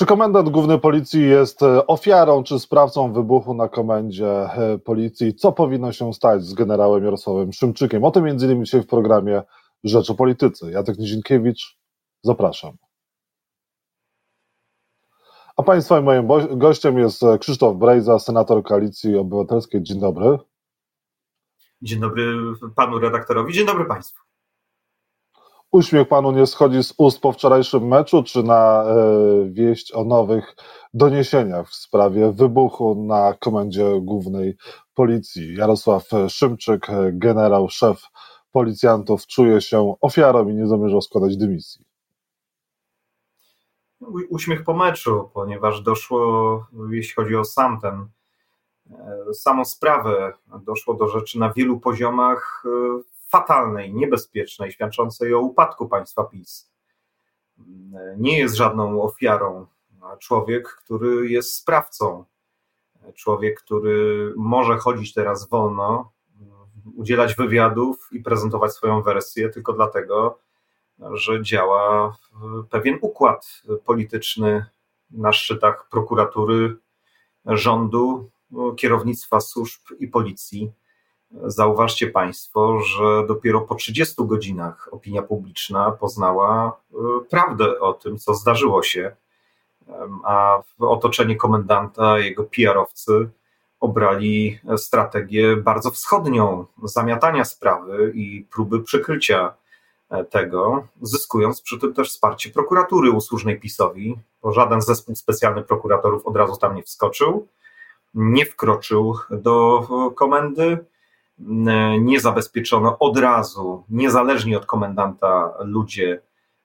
Czy komendant główny policji jest e, ofiarą czy sprawcą wybuchu na komendzie e, policji? Co powinno się stać z generałem Jarosławem Szymczykiem? O tym między innymi dzisiaj w programie Rzecz o Polityce. Jacek Nizinkiewicz, zapraszam. A Państwa i moim gościem jest e, Krzysztof Brejza, senator Koalicji Obywatelskiej. Dzień dobry. Dzień dobry panu redaktorowi, dzień dobry państwu. Uśmiech panu nie schodzi z ust po wczorajszym meczu, czy na e, wieść o nowych doniesieniach w sprawie wybuchu na komendzie głównej policji? Jarosław Szymczyk, generał, szef policjantów, czuje się ofiarą i nie zamierza składać dymisji. Uśmiech po meczu, ponieważ doszło, jeśli chodzi o sam ten, e, samą sprawę, doszło do rzeczy na wielu poziomach e, fatalnej, niebezpiecznej, świadczącej o upadku państwa PiS. Nie jest żadną ofiarą. Człowiek, który jest sprawcą, człowiek, który może chodzić teraz wolno, udzielać wywiadów i prezentować swoją wersję tylko dlatego, że działa pewien układ polityczny na szczytach prokuratury, rządu, kierownictwa służb i policji Zauważcie Państwo, że dopiero po 30 godzinach opinia publiczna poznała e, prawdę o tym, co zdarzyło się, a w otoczeniu komendanta, jego PR-owcy obrali strategię bardzo wschodnią zamiatania sprawy i próby przykrycia e, tego, zyskując przy tym też wsparcie prokuratury usłużnej PiSowi, bo żaden zespół specjalny prokuratorów od razu tam nie wskoczył, nie wkroczył do komendy, nie zabezpieczono od razu, niezależnie od komendanta, ludzie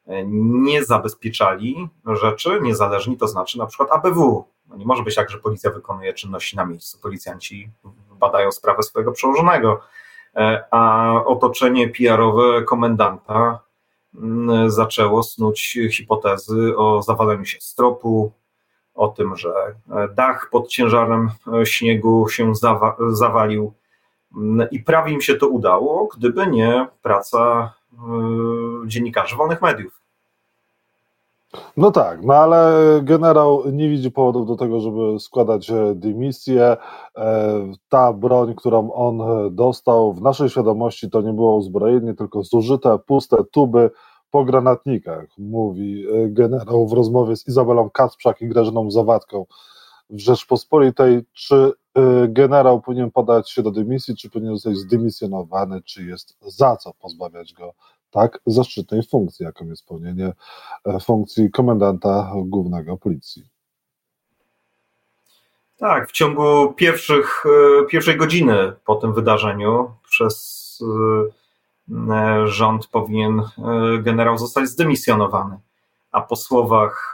e, nie zabezpieczali rzeczy, niezależni, to znaczy na przykład ABW. No nie może być tak, że policja wykonuje czynności na miejscu. Policjanci badają sprawę swojego przełożonego, e, a otoczenie PR-owe komendanta mm, zaczęło snuć hipotezy o zawaleniu się stropu, o tym, że e, dach pod ciężarem śniegu się zawa zawalił, i prawie im się to udało, gdyby nie praca yy, dziennikarzy wolnych mediów. No tak, no ale generał nie widzi powodów do tego, żeby składać e, dymisję. E, ta broń, którą on dostał, w naszej świadomości to nie było uzbrojenie, tylko zużyte, puste tuby po granatnikach, mówi e, generał w rozmowie z Izabelą Kacprzak i Grażyną Zawadką w Rzeczpospolitej. Czy Y, generał powinien podać się do dymisji, czy powinien zostać zdymisjonowany, czy jest za co pozbawiać go tak zaszczytnej funkcji, jaką jest pełnienie e, funkcji komendanta głównego policji. Tak, w ciągu pierwszych, e, pierwszej godziny po tym wydarzeniu przez e, rząd powinien generał zostać zdymisjonowany. A po słowach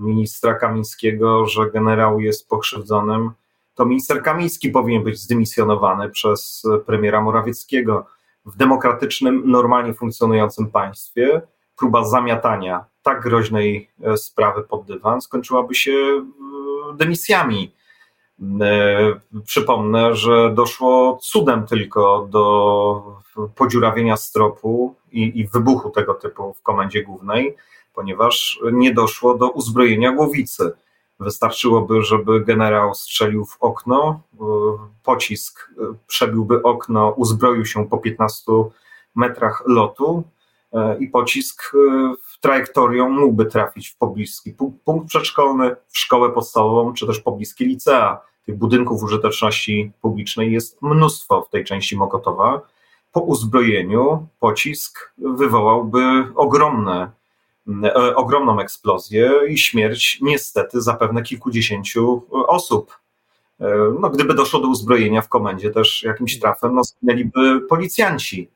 ministra Kamińskiego, że generał jest pokrzywdzonym, to minister Kamiński powinien być zdymisjonowany przez premiera Morawieckiego. W demokratycznym, normalnie funkcjonującym państwie próba zamiatania tak groźnej e, sprawy pod dywan skończyłaby się e, dymisjami. E, przypomnę, że doszło cudem tylko do podziurawienia stropu i, i wybuchu tego typu w komendzie głównej, ponieważ nie doszło do uzbrojenia głowicy. Wystarczyłoby, żeby generał strzelił w okno, pocisk e, przebiłby okno, uzbroił się po 15 metrach lotu e, i pocisk e, trajektorią mógłby trafić w pobliski punkt przedszkolny, w szkołę podstawową, czy też pobliskie licea. Tych budynków użyteczności publicznej jest mnóstwo w tej części Mokotowa. Po uzbrojeniu pocisk wywołałby ogromne E, ogromną eksplozję i śmierć niestety zapewne kilkudziesięciu osób. E, no, gdyby doszło do uzbrojenia w komendzie też jakimś trafem, no, zginęliby policjanci.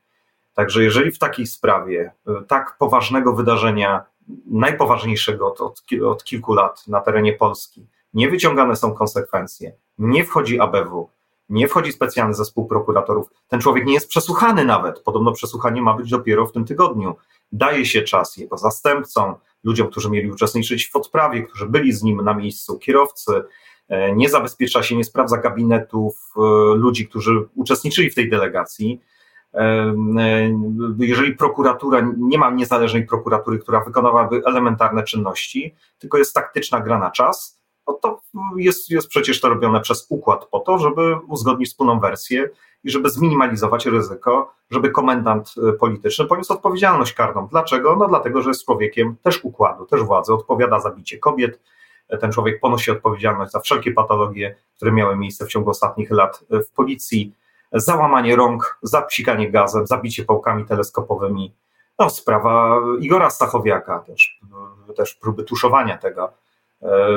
Także jeżeli w takiej sprawie e, tak poważnego wydarzenia, najpoważniejszego od, od kilku lat na terenie Polski, nie wyciągane są konsekwencje, nie wchodzi ABW, nie wchodzi specjalny zespół prokuratorów, ten człowiek nie jest przesłuchany nawet. Podobno przesłuchanie ma być dopiero w tym tygodniu daje się czas jego zastępcom, ludziom, którzy mieli uczestniczyć w odprawie, którzy byli z nim na miejscu, kierowcy, e, nie zabezpiecza się, nie sprawdza gabinetów e, ludzi, którzy uczestniczyli w tej delegacji. jeżeli prokuratura, nie ma niezależnej prokuratury, która wykonywałaby elementarne czynności, tylko jest taktyczna gra na czas, no to jest, jest przecież to robione przez układ po to, żeby uzgodnić wspólną wersję i żeby zminimalizować ryzyko, żeby komendant y, polityczny poniósł odpowiedzialność karną. Dlaczego? No dlatego, że jest człowiekiem też układu, też władzy, odpowiada za bicie kobiet, ten człowiek ponosi odpowiedzialność za wszelkie patologie, które miały miejsce w ciągu ostatnich lat y, w policji, załamanie rąk, zapsikanie gazem, zabicie pałkami teleskopowymi. No, sprawa Igora Stachowiaka, też, też próby tuszowania tego. E,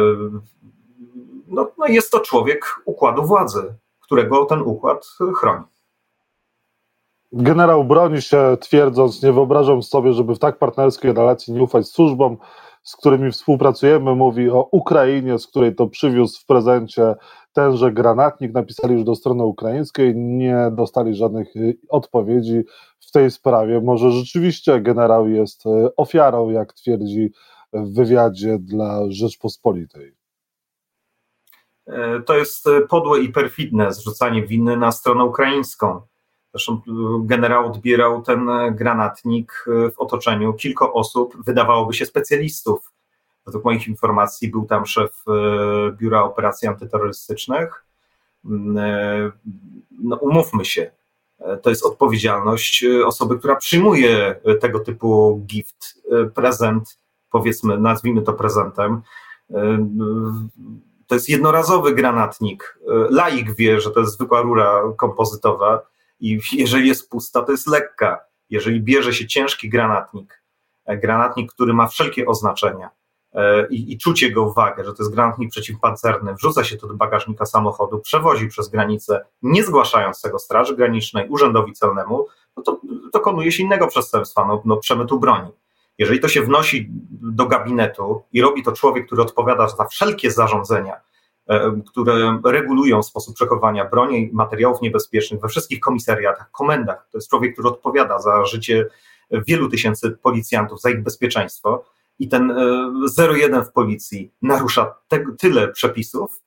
no, no jest to człowiek układu władzy, którego ten układ chroni. Generał broni się, twierdząc, nie wyobrażam sobie, żeby w tak partnerskiej relacji nie ufać służbom, z którymi współpracujemy. Mówi o Ukrainie, z której to przywiózł w prezencie tenże granatnik. Napisali już do strony ukraińskiej, nie dostali żadnych y, odpowiedzi w tej sprawie. Może rzeczywiście generał jest y, ofiarą, jak twierdzi w wywiadzie dla Rzeczpospolitej. E, to jest e, podłe i perfidne zrzucanie winy na stronę ukraińską. Zresztą e, generał odbierał ten granatnik w otoczeniu kilku osób, wydawałoby się specjalistów. Według moich informacji był tam szef Biura Operacji Antyterrorystycznych. Mm, no, umówmy się, to jest odpowiedzialność osoby, która przyjmuje tego typu gift, prezent, powiedzmy, nazwijmy to prezentem to jest jednorazowy granatnik. E, laik wie, że to jest zwykła rura kompozytowa i jeżeli jest pusta, to jest lekka. Jeżeli bierze się ciężki granatnik, e, granatnik, który ma wszelkie oznaczenia e, i, i czuć go uwagę, że to jest granatnik przeciwpancerny, wrzuca się to do bagażnika samochodu, przewozi przez granicę, nie zgłaszając tego Straży Granicznej, Urzędowi Celnemu, no to dokonuje się innego przestępstwa, no, no przemytu broni. Jeżeli to się wnosi do gabinetu i robi to człowiek, który odpowiada za wszelkie zarządzenia, e, które regulują sposób przechowywania broni i materiałów niebezpiecznych we wszystkich komisariatach, komendach, to jest człowiek, który odpowiada za życie wielu tysięcy policjantów, za ich bezpieczeństwo, i ten 01 e, w policji narusza te, tyle przepisów,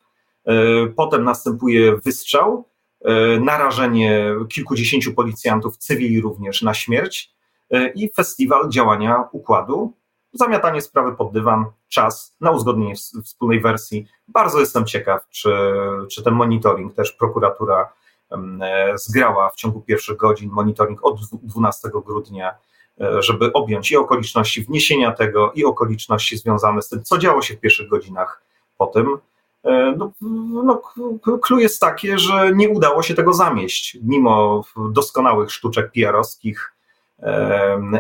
e, potem następuje wystrzał, narażenie kilkudziesięciu policjantów, cywili również na śmierć, i festiwal działania układu. Zamiatanie sprawy pod dywan, czas na uzgodnienie wspólnej wersji. Bardzo jestem ciekaw, czy, czy ten monitoring też prokuratura e, zgrała w ciągu pierwszych godzin, monitoring od 12 grudnia, e, żeby objąć i okoliczności wniesienia tego, i okoliczności związane z tym, co działo się w pierwszych godzinach po tym. No, no, jest takie, że nie udało się tego zamieść, mimo doskonałych sztuczek PR-owskich,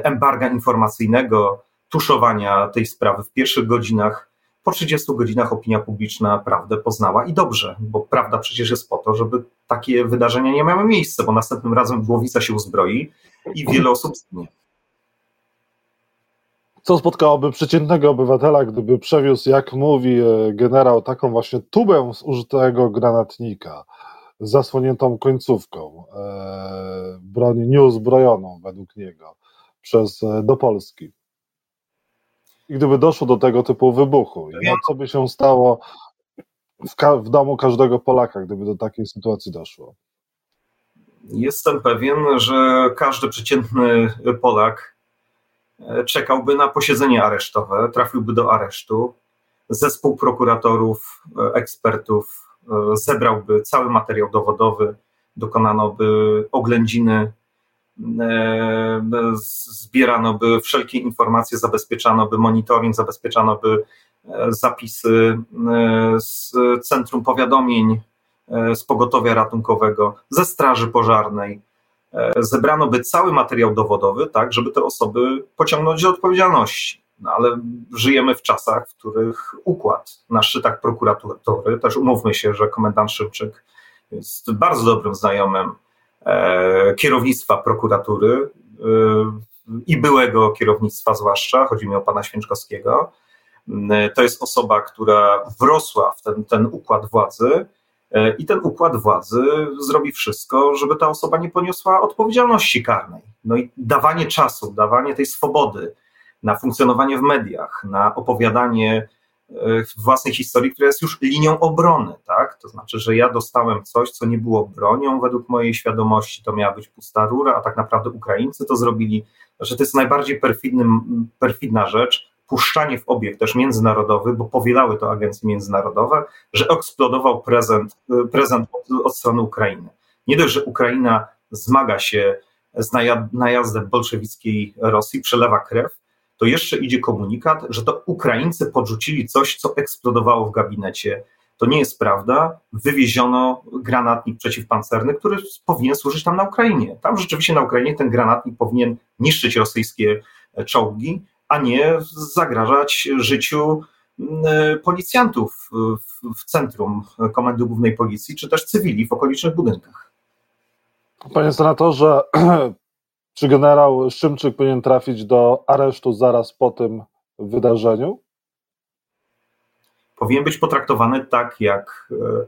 embarga informacyjnego, tuszowania tej sprawy w pierwszych godzinach. Po 30 godzinach opinia publiczna prawdę poznała i dobrze, bo prawda przecież jest po to, żeby takie wydarzenia nie miały miejsca, bo następnym razem głowica się uzbroi i wiele osób zginie. Co spotkałoby przeciętnego obywatela, gdyby przewiózł, jak mówi e, generał, taką właśnie tubę zużytego granatnika? Zasłoniętą końcówką, e, broni nieuzbrojoną według niego przez, e, do Polski. I gdyby doszło do tego typu wybuchu, no, co by się stało w, w domu każdego Polaka, gdyby do takiej sytuacji doszło? Jestem pewien, że każdy przeciętny Polak e, czekałby na posiedzenie aresztowe, trafiłby do aresztu. Zespół prokuratorów, ekspertów zebrałby cały materiał dowodowy, dokonano by oględziny, e, zbierano by wszelkie informacje, zabezpieczano by monitoring, zabezpieczano by e, zapisy z Centrum Powiadomień, z Pogotowia Ratunkowego, ze Straży Pożarnej. Zebrano by cały materiał dowodowy, tak, żeby te osoby pociągnąć do odpowiedzialności. No ale żyjemy w czasach, w których układ na szczytach prokuratury, też umówmy się, że komendant Szymczyk jest bardzo dobrym znajomym e, kierownictwa prokuratury e, i byłego kierownictwa zwłaszcza, chodzi mi o pana Święczkowskiego. E, to jest osoba, która wrosła w ten, ten układ władzy e, i ten układ władzy zrobi wszystko, żeby ta osoba nie poniosła odpowiedzialności karnej. No i dawanie czasu, dawanie tej swobody, na funkcjonowanie w mediach, na opowiadanie e, własnej historii, która jest już linią obrony, tak? To znaczy, że ja dostałem coś, co nie było bronią według mojej świadomości, to miała być pusta rura, a tak naprawdę Ukraińcy to zrobili. Znaczy, to jest najbardziej perfidny, perfidna rzecz, puszczanie w obieg też międzynarodowy, bo powielały to agencje międzynarodowe, że eksplodował prezent, prezent od, od strony Ukrainy. Nie dość, że Ukraina zmaga się z najazdem bolszewickiej Rosji, przelewa krew, to jeszcze idzie komunikat, że to Ukraińcy podrzucili coś, co eksplodowało w gabinecie. To nie jest prawda. Wywieziono granatnik przeciwpancerny, który powinien służyć tam na Ukrainie. Tam rzeczywiście na Ukrainie ten granatnik powinien niszczyć rosyjskie czołgi, a nie zagrażać życiu mm, policjantów w centrum Komendy Głównej Policji, czy też cywili w okolicznych budynkach. Panie senatorze, czy generał Szymczyk powinien trafić do aresztu zaraz po tym wydarzeniu? Powinien być potraktowany tak jak, e,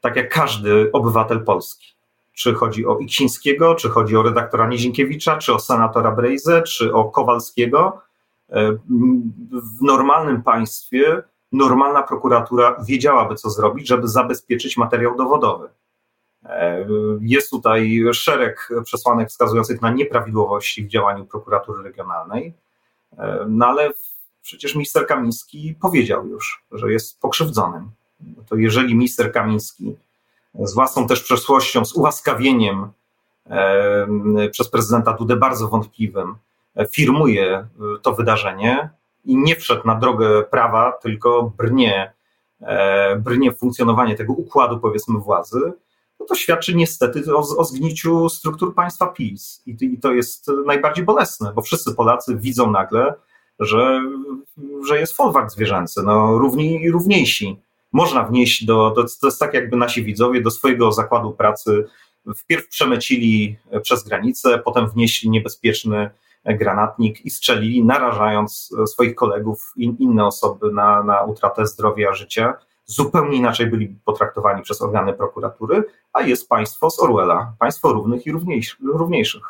tak jak każdy obywatel Polski. Czy chodzi o Iksińskiego, czy chodzi o redaktora Nizinkiewicza, czy o senatora Brejze, czy o Kowalskiego. E, w normalnym państwie normalna prokuratura wiedziałaby, co zrobić, żeby zabezpieczyć materiał dowodowy. E, jest tutaj szereg przesłanek wskazujących na nieprawidłowości w działaniu prokuratury regionalnej, e, no ale przecież minister Kamiński powiedział już, że jest pokrzywdzonym. To jeżeli minister Kamiński z własną też przeszłością, z ułaskawieniem e, przez prezydenta Dudę bardzo wątpliwym, firmuje to wydarzenie i nie wszedł na drogę prawa, tylko brnie, brnie funkcjonowanie tego układu, powiedzmy, władzy, no to świadczy niestety o, o zgniciu struktur państwa PiS. I, I to jest najbardziej bolesne, bo wszyscy Polacy widzą nagle, że, że jest folwark zwierzęcy, no równi równiejsi. Można wnieść do, do, to jest tak jakby nasi widzowie do swojego zakładu pracy wpierw przemycili przez granicę, potem wnieśli niebezpieczny granatnik i strzelili, narażając swoich kolegów i inne osoby na, na utratę zdrowia, życia zupełnie inaczej byli potraktowani przez organy prokuratury, a jest państwo z Orwella, państwo równych i równiejszych.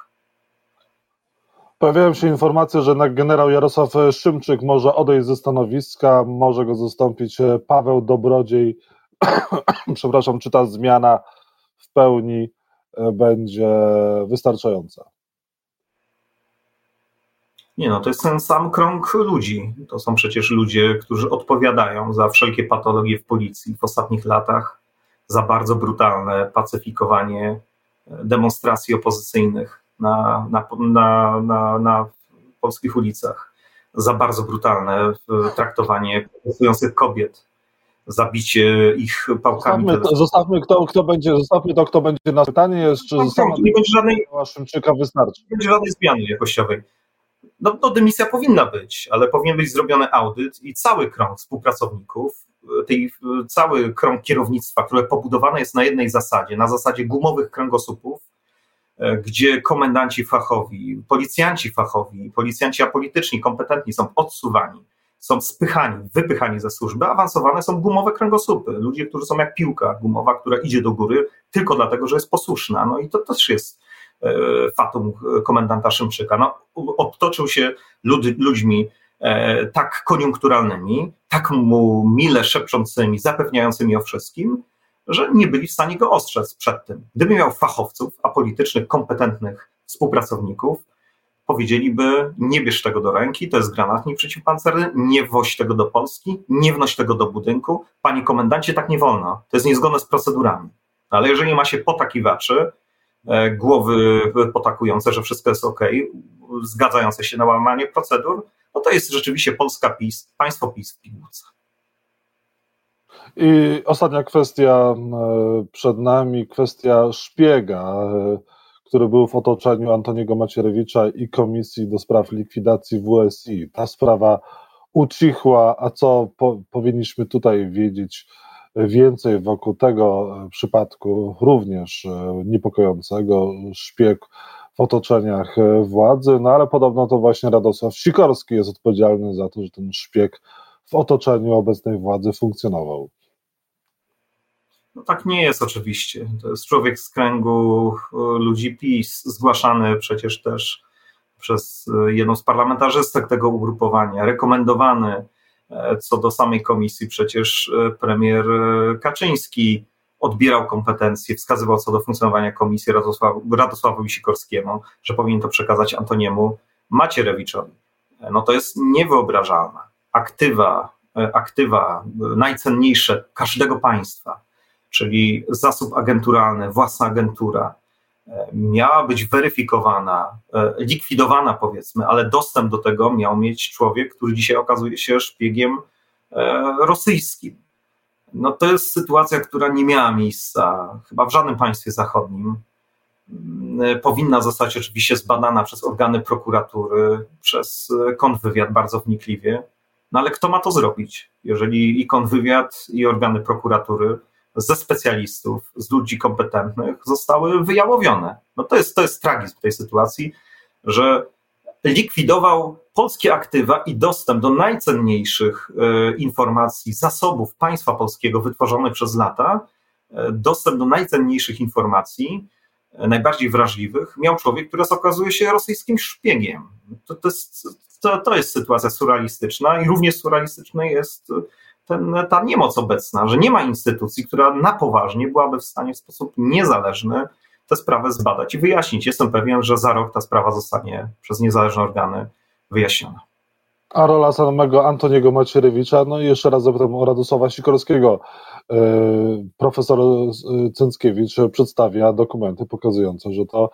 Pojawiają się informacje, że generał Jarosław Szymczyk może odejść ze stanowiska, może go zastąpić Paweł Dobrodziej. Przepraszam, czy ta zmiana w pełni będzie wystarczająca? Nie no, to jest ten sam krąg ludzi. To są przecież ludzie, którzy odpowiadają za wszelkie patologie w policji w ostatnich latach, za bardzo brutalne pacyfikowanie e, demonstracji opozycyjnych na, na, na, na, na polskich ulicach, za bardzo brutalne e, traktowanie protestujących kobiet, zabicie ich pałkami. Zostawmy, to, zostawmy kto, kto będzie, zostawmy to, kto będzie na pytanie jest, czy sama nie będzie żadnej, Szymczyka wystarczy. Nie będzie żadnej zmiany jakościowej no, no dymisja powinna być, ale powinien być zrobiony audyt i cały krąg współpracowników, tej, cały krąg kierownictwa, które pobudowane jest na jednej zasadzie, na zasadzie gumowych kręgosłupów, e, gdzie komendanci fachowi, policjanci fachowi, policjanci apolityczni, kompetentni są odsuwani, są spychani, wypychani ze służby, awansowane są gumowe kręgosłupy. Ludzie, którzy są jak piłka gumowa, która idzie do góry tylko dlatego, że jest posłuszna. No i to też jest fatum komendanta Szymczyka. No, obtoczył się lud, ludźmi e, tak koniunkturalnymi, tak mu mile szepczącymi, zapewniającymi o wszystkim, że nie byli w stanie go ostrzec przed tym. Gdyby miał fachowców, apolitycznych, kompetentnych współpracowników, powiedzieliby: Nie bierz tego do ręki, to jest granatnik przeciwpancerny, nie woź tego do Polski, nie wnoś tego do budynku. Panie komendancie, tak nie wolno. To jest niezgodne z procedurami. Ale jeżeli ma się potakiwaczy, E, głowy potakujące, że wszystko jest ok, zgadzające się na łamanie procedur, no to jest rzeczywiście Polska PiS, państwo PiS w. I ostatnia kwestia e, przed nami, kwestia szpiega, e, który był w otoczeniu Antoniego Macierewicza i Komisji do Spraw Likwidacji WSI. Ta sprawa ucichła, a co po, powinniśmy tutaj wiedzieć więcej wokół tego e, przypadku, również e, niepokojącego, szpieg w otoczeniach e, władzy, no ale podobno to właśnie Radosław Sikorski jest odpowiedzialny za to, że ten szpieg w otoczeniu obecnej władzy funkcjonował. No tak nie jest oczywiście. To jest człowiek z kręgu ludzi PiS, zgłaszany przecież też przez jedną z parlamentarzystek tego ugrupowania, rekomendowany Co do samej komisji, przecież premier Kaczyński odbierał kompetencje, wskazywał co do funkcjonowania komisji Radosław, Radosławowi Sikorskiemu, że powinien to przekazać Antoniemu Macierewiczowi. No to jest niewyobrażalne. Aktywa, aktywa najcenniejsze każdego państwa, czyli zasób agenturalny, własna agentura, miała być weryfikowana, likwidowana powiedzmy, ale dostęp do tego miał mieć człowiek, który dzisiaj okazuje się szpiegiem e, rosyjskim. No to jest sytuacja, która nie miała miejsca chyba w żadnym państwie zachodnim. Mm, powinna zostać oczywiście zbadana przez organy prokuratury, przez kontrwywiad bardzo wnikliwie. No ale kto ma to zrobić, jeżeli i kontrwywiad, i organy prokuratury ze specjalistów, z ludzi kompetentnych zostały wyjałowione? No to jest, to jest tragizm tej sytuacji, że likwidował polskie aktywa i dostęp do najcenniejszych e, informacji, zasobów państwa polskiego wytworzonych przez lata, e, dostęp do najcenniejszych informacji, e, najbardziej wrażliwych, miał człowiek, który okazuje się rosyjskim szpiegiem. To, to, jest, to, to jest sytuacja surrealistyczna i równie surrealistyczna jest ten, ta niemoc obecna, że nie ma instytucji, która na poważnie byłaby w stanie w sposób niezależny tę sprawę zbadać i wyjaśnić. Jestem pewien, że za rok ta sprawa zostanie przez niezależne organy wyjaśniona. A rola samego Antoniego Macierewicza, no i jeszcze raz zapytam o Radosława Sikorskiego. E, profesor Cęckiewicz przedstawia dokumenty pokazujące, że to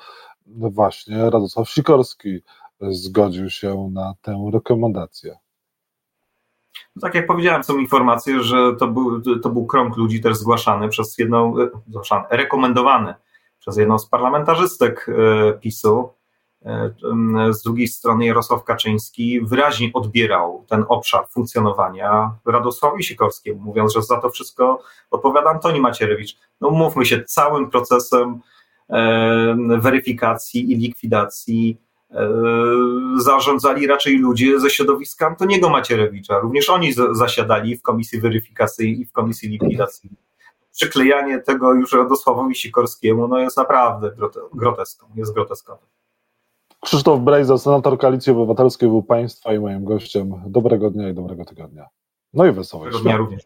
właśnie Radosław Sikorski zgodził się na tę rekomendację. No tak jak powiedziałem, są informacje, że to był, to był krąg ludzi też zgłaszany przez jedną, e, zgłaszany, rekomendowany przez jedną z parlamentarzystek e, PiSu. E, z drugiej strony Jarosław Kaczyński wyraźnie odbierał ten obszar funkcjonowania Radosławowi Sikorskiemu, mówiąc, że za to wszystko odpowiada Antoni Macierewicz. No mówmy się, całym procesem weryfikacji i likwidacji zarządzali raczej ludzie ze środowiska Antoniego Macierewicza. Również oni zasiadali w komisji weryfikacji i w komisji likwidacji przyklejanie tego już Radosławowi Sikorskiemu no jest naprawdę groteską, jest groteskowe. Krzysztof Brejza, senator Koalicji Obywatelskiej był Państwa i moim gościem. Dobrego dnia i dobrego tygodnia. No i wesołych. Dobrego dnia również.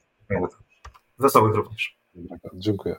Wesołych również. Dziękuję.